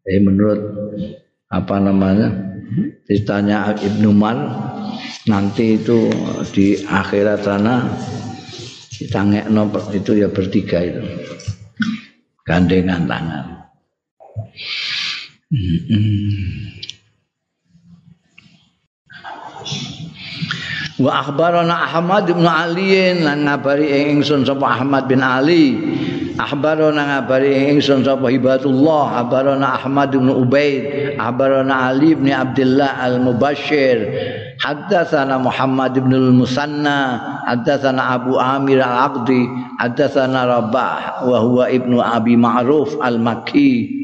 Jadi menurut apa namanya ceritanya Ibnu Umar nanti itu di akhirat sana ditangekno itu ya bertiga itu gandengan tangan. Wa akhbarana Ahmad bin Ali lan ngabari ingsun sapa Ahmad bin Ali. Akhbarana ngabari ingsun sapa Hibatullah akhbarana Ahmad bin Ubaid. Akhbarana Ali bin Abdullah al-Mubashshir. Haddatsana Muhammad bin al-Musanna. Haddatsana Abu Amir al-Aqdi. Haddatsana Rabah wa huwa ibnu Abi Ma'ruf al-Makki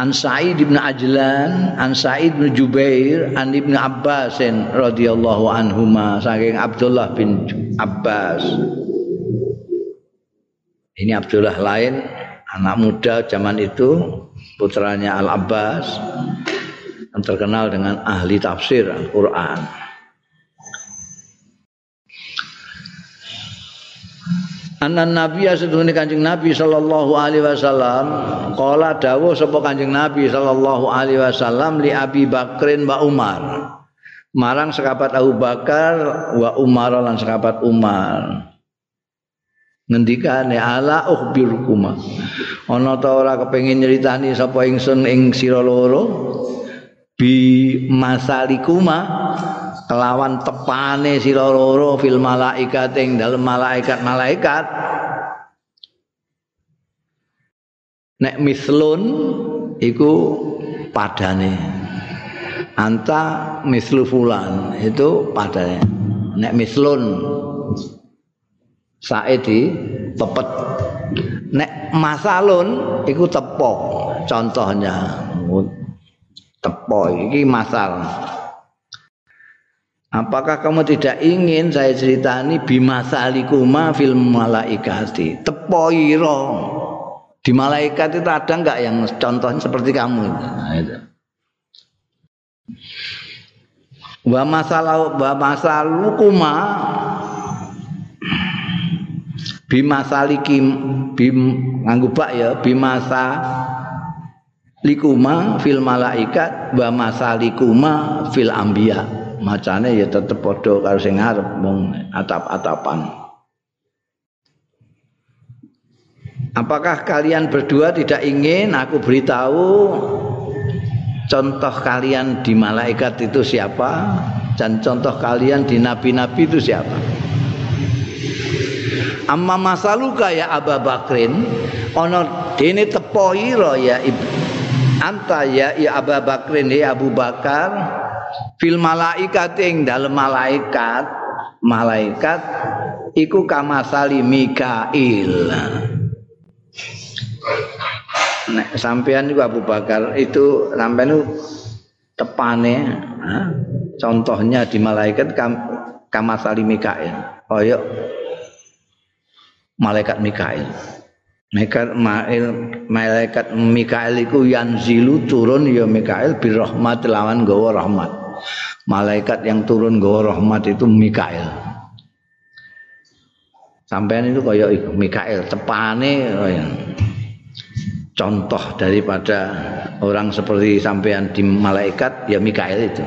An Sa'id bin Ajlan, An Sa'id bin Jubair, An Ibnu Abbas radhiyallahu anhuma saking Abdullah bin Abbas. Ini Abdullah lain, anak muda zaman itu, putranya Al Abbas yang terkenal dengan ahli tafsir Al-Qur'an. Anan Nabi asedune Kanjeng Nabi sallallahu alaihi wasallam qala dawuh sapa Kanjeng Nabi sallallahu alaihi wasallam li Abi Bakrin wa Umar. Marang sekabat Abu Bakar wa Umar lan sekabat Umar. Ngendikane ala ukhbirukum. Ana ta ora kepengin nyritani sapa ingsun ing sira loro bi masalikuma kelawan tepane sira loro fil malaikat ing dalem malaikat-malaikat. Nek mislun iku padane. Anta mislu fulan itu padane. Nek mislun saedi pepet nek masalun iku tepok. Contohnya tepok iki masal Apakah kamu tidak ingin saya ceritani bimasalikuma fil malaikati? Tepoiro. Di malaikat itu ada enggak yang contohnya seperti kamu? Nah, itu. Wa masalah wa masalukuma bimasalikim bim nganggo bak ya bimasa likuma fil malaikat wa masalikuma fil anbiya macane ya tetep padha karo sing ngarep mung atap-atapan. Apakah kalian berdua tidak ingin aku beritahu contoh kalian di malaikat itu siapa dan contoh kalian di nabi-nabi itu siapa? Amma masaluka ya Abu Bakrin ana dene tepo ya anta ya ya Abu Bakrin ya Abu Bakar fil malaikat ing dalem malaikat malaikat iku kamasali Mikail nek sampean iku Abu Bakar itu sampean itu tepane ha? contohnya di malaikat kam, kamasali Mikail koyo malaikat Mikail Malaikat Mail, malaikat Mikael iku yanzilu turun ya Mikael birahmat lawan gawa rahmat. Malaikat yang turun gawa rahmat itu Mikael. Sampean itu kaya Mikael, tepane kaya contoh daripada orang seperti sampean di malaikat ya Mikael itu.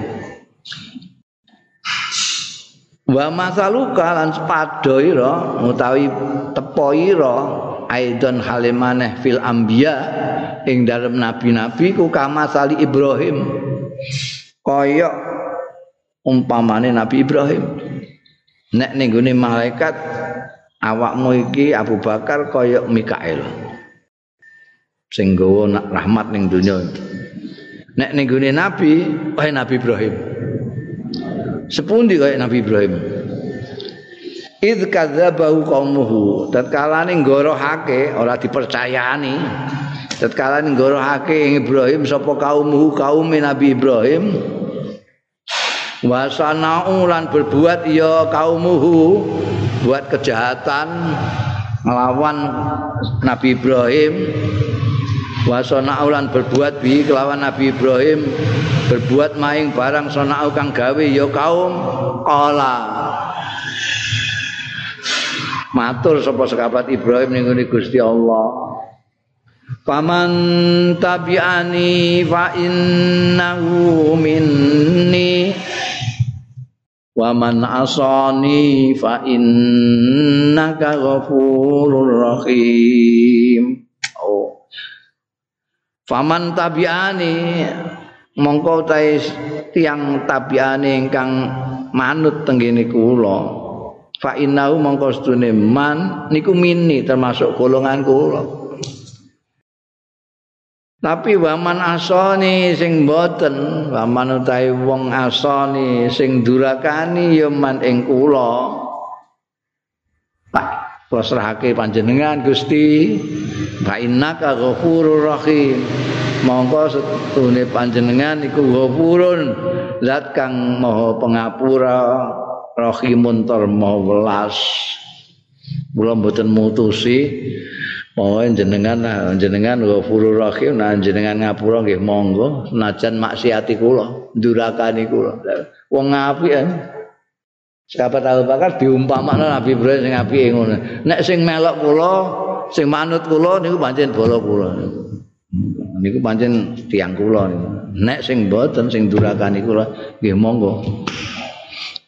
Wa masaluka lan padha ira utawi tepo ira aidon halimaneh fil anbiya ing dalem nabi-nabi ku kama sali Ibrahim. Kaya umpamane Nabi Ibrahim. Nek ning malaikat awakmu iki Abu Bakar kaya Mikael sing gawa rahmat ning donya. Nek ning nabi kaya Nabi Ibrahim. Sepundi kaya Nabi Ibrahim? Id kadzabahu qaumuhu. Tatkala ning gorohake ora dipercayani tatkala ning gorohake Ibrahim sapa kaumuhu kaum Nabi Ibrahim? Wasanau lan berbuat ya kaumuhu buat kejahatan melawan Nabi Ibrahim. Wasanau lan berbuat bi kelawan Nabi Ibrahim. Berbuat maing barang sonau kang gawe ya kaum. Kala. Matur sapa sahabat Ibrahim ning Gusti Allah Faman tabi'ani fa innahu minni. Wa man asani fa innaka ghafurur rahim. Oh. Faman tabi'ani mongko tae tiang tabi'ane ingkang manut tenggene kula. Fa innahu mongko man niku mini termasuk golongan kula tapi waman asani sing boten waman utahe wong asani sing durakani ya man ing kula. Pak pasrahake panjenengan Gusti. Fa innaka ghafurur rahim. Mongko sedune panjenengan iku ghafurun zat kang maha pengapura rahimun tur welas. Kula mboten mutusi Mau jenengan jenengan ghafurur rahim nah jenengan ngapura nggih monggo senajan maksiati kula durakani kula. Wong apik ya Sahabat Abu Bakar diumpamakno Nabi Ibrahim sing apike ngono. Nek sing melok kula sing manut kula niku pancen bolo kula. Niku pancen tiang niku. Nek sing mboten sing durakani kula nggih monggo.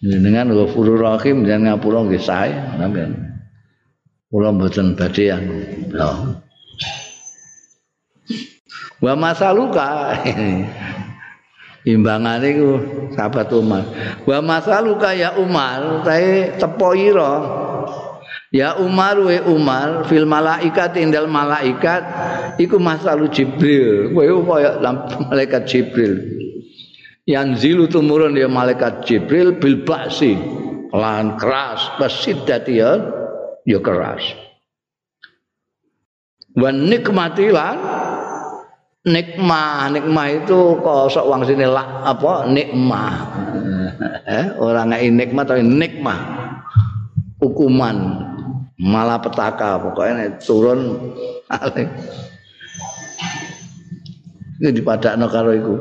Dengan ghafurur rahim dan ngapura nggih sae. Sampeyan. Kula mboten badhe yang Wa masaluka imbangane iku sahabat Umar. Wa masaluka ya Umar, tae tepo ira. Ya Umar we Umar fil malaikat indal malaikat iku masalu Jibril. Kowe kaya malaikat Jibril. yang zilu tumurun ya malaikat Jibril bil baksi lan keras basiddati ya ya keras. Wan nikmati lan nikmah. Nikmah itu kosok wang sini lah apa? Nikmah. Eh, orang ngai nikmah tapi nikmah. Hukuman. Malah petaka pokoknya turun. Ini dipadakno karo iku.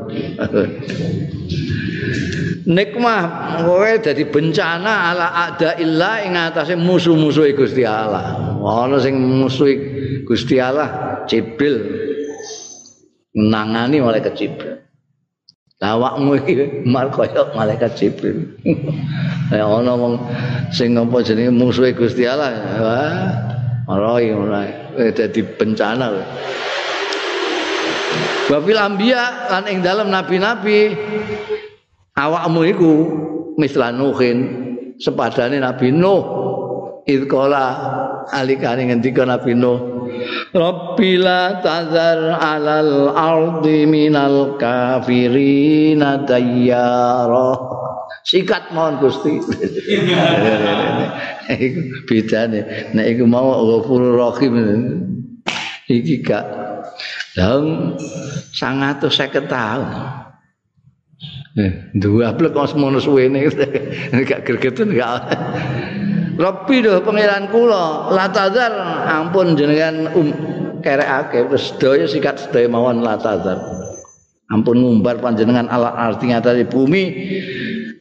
Nikmah kowe dadi bencana ala ada illa ing atase musuh-musuh Gusti Allah. Ana sing musuh Gusti Allah Jibril nangani malaikat Jibril. Awakmu iki mal kaya malaikat Jibril. Ya ana wong sing apa jenenge musuh Gusti Allah. Wah, ora iki dadi bencana. Wafil ambia lan ing dalam nabi-nabi. Awakmu iku mislanuhin sepadane Nabi Nuh. Idqala alikane ngendika Nabi Nuh Rabbila tazar alal ardi minal kafirina dayyara. Sikat mohon Gusti. Iku bedane. Nek iku mau ghafurur rahim. Iki gak Dalam sangat tuh saya ketahui. Eh, dua blek kok semono suwene gak gregetan gak. Rabbi doh pangeran kula, latazar ampun jenengan um kerekake terus sedaya sikat sedaya mawon latazar. Ampun ngumbar panjenengan ala arti ngatasi bumi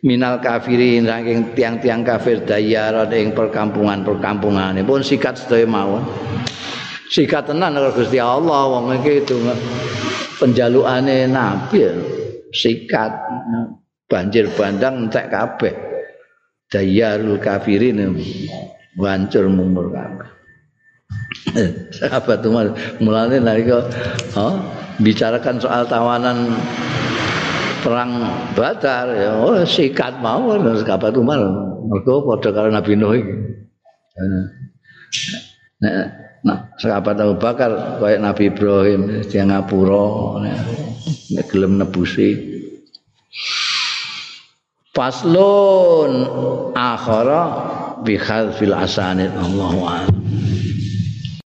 minal kafirin saking tiang-tiang kafir dayar ing perkampungan-perkampungan pun sikat sedaya mawon. Sikat tenan karo Gusti Allah wong iki itu penjalukane nabi sikat banjir bandang entek kabeh. Dayarul kafirin hancur mumur kabeh. Sahabat Umar mulane nalika oh, bicarakan soal tawanan perang Badar ya oh, sikat mau sahabat Umar mergo padha karo Nabi Nuh iki. Nah, Nah, sahabat Abu Bakar kayak Nabi Ibrahim dia ngapura nek gelem nebusi. Faslun akhara bi khadfil asanid Allahu a'lam.